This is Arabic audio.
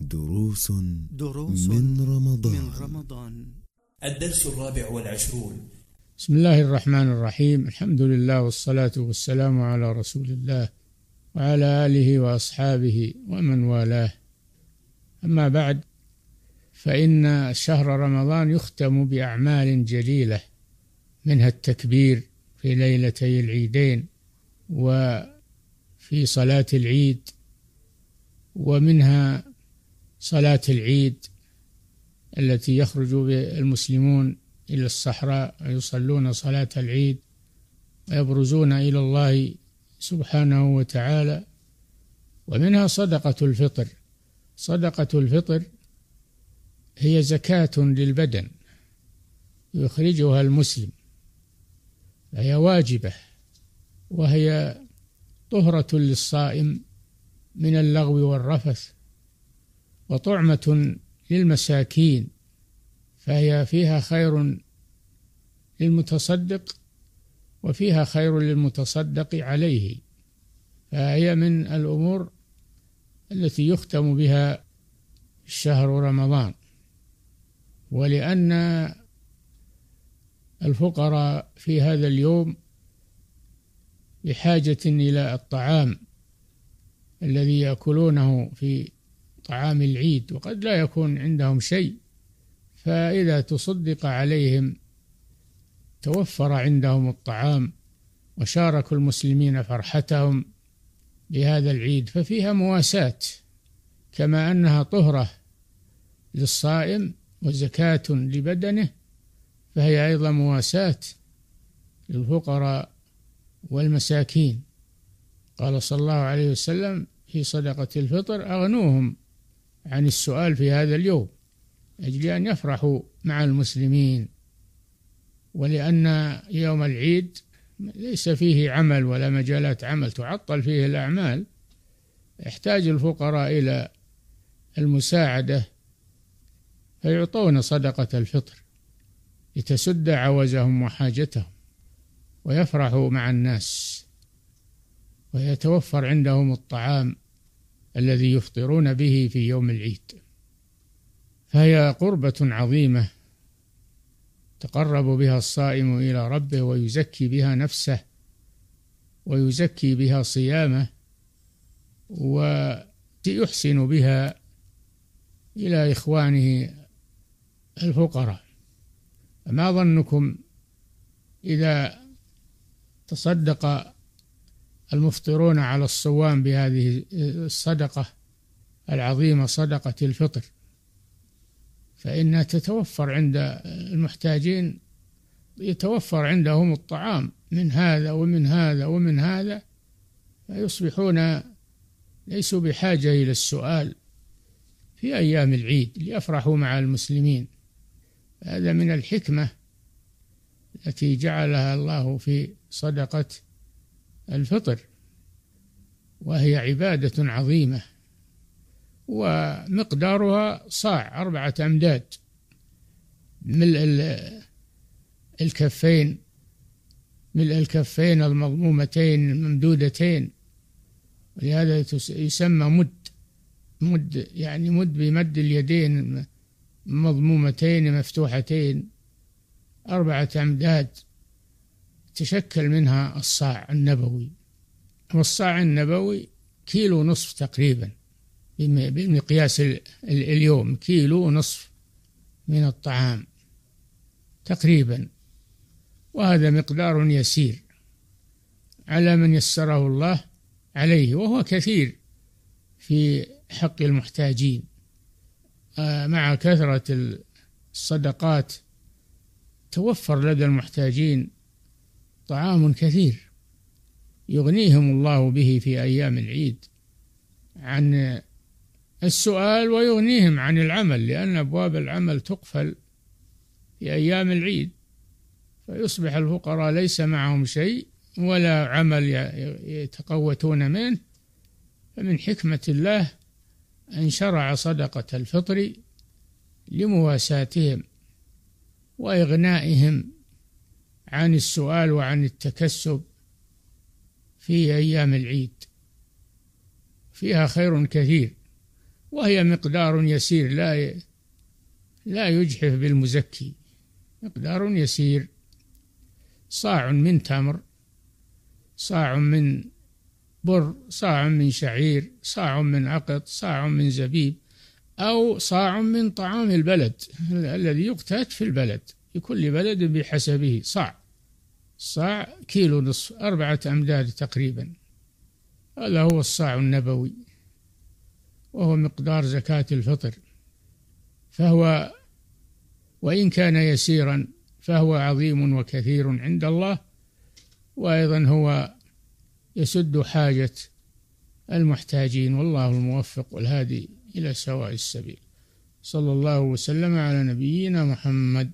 دروس دروس من رمضان. من رمضان. الدرس الرابع والعشرون. بسم الله الرحمن الرحيم. الحمد لله والصلاة والسلام على رسول الله وعلى آله وأصحابه ومن والاه. أما بعد فإن شهر رمضان يختم بأعمال جليلة منها التكبير في ليلتي العيدين وفي صلاة العيد ومنها صلاة العيد التي يخرج المسلمون إلى الصحراء ويصلون صلاة العيد ويبرزون إلى الله سبحانه وتعالى. ومنها صدقة الفطر. صدقة الفطر هي زكاة للبدن يخرجها المسلم فهي واجبة وهي طهرة للصائم من اللغو والرفث. وطعمة للمساكين فهي فيها خير للمتصدق وفيها خير للمتصدق عليه. فهي من الأمور التي يختم بها شهر رمضان. ولأن الفقراء في هذا اليوم بحاجة إلى الطعام الذي يأكلونه في طعام العيد وقد لا يكون عندهم شيء فإذا تصدق عليهم توفر عندهم الطعام وشاركوا المسلمين فرحتهم بهذا العيد ففيها مواساة كما أنها طهرة للصائم وزكاة لبدنه فهي أيضا مواساة للفقراء والمساكين. قال صلى الله عليه وسلم في صدقة الفطر أغنوهم عن السؤال في هذا اليوم. أجل أن يفرحوا مع المسلمين ولأن يوم العيد ليس فيه عمل ولا مجالات عمل تعطل فيه الأعمال. يحتاج الفقراء إلى المساعدة فيعطون صدقة الفطر لتسد عوزهم وحاجتهم ويفرحوا مع الناس ويتوفر عندهم الطعام. الذي يفطرون به في يوم العيد. فهي قربة عظيمة تقرب بها الصائم إلى ربه ويزكي بها نفسه ويزكي بها صيامه ويحسن بها إلى إخوانه الفقراء. فما ظنكم إذا تصدق المفطرون على الصوام بهذه الصدقة العظيمة صدقة الفطر. فإنها تتوفر عند المحتاجين يتوفر عندهم الطعام من هذا ومن هذا ومن هذا فيصبحون ليسوا بحاجة إلى السؤال في أيام العيد ليفرحوا مع المسلمين. هذا من الحكمة التي جعلها الله في صدقة الفطر وهي عبادة عظيمة ومقدارها صاع أربعة أمداد ملء الكفين ملء الكفين المضمومتين الممدودتين ولهذا يسمى مد مد يعني مد بمد اليدين مضمومتين مفتوحتين أربعة أمداد. تشكل منها الصاع النبوي. والصاع النبوي كيلو نصف تقريبا بمقياس اليوم كيلو ونصف من الطعام تقريبا. وهذا مقدار يسير على من يسره الله عليه وهو كثير في حق المحتاجين. آه، مع كثرة الصدقات توفر لدى المحتاجين طعام كثير يغنيهم الله به في أيام العيد عن السؤال ويغنيهم عن العمل لأن أبواب العمل تقفل في أيام العيد فيصبح الفقراء ليس معهم شيء ولا عمل يتقوتون منه. فمن حكمة الله أن شرع صدقة الفطر لمواساتهم وإغنائهم عن السؤال وعن التكسب في أيام العيد. فيها خير كثير وهي مقدار يسير لا لا يجحف بالمزكي. مقدار يسير. صاع من تمر صاع من بر صاع من شعير صاع من عقط صاع من زبيب أو صاع من طعام البلد الذي يقتات في البلد في كل بلد بحسبه صاع. صاع كيلو نصف أربعة أمداد تقريبا. هذا هو الصاع النبوي وهو مقدار زكاة الفطر. فهو وإن كان يسيرا فهو عظيم وكثير عند الله. وأيضا هو يسد حاجة المحتاجين والله الموفق والهادي إلى سواء السبيل. صلى الله وسلم على نبينا محمد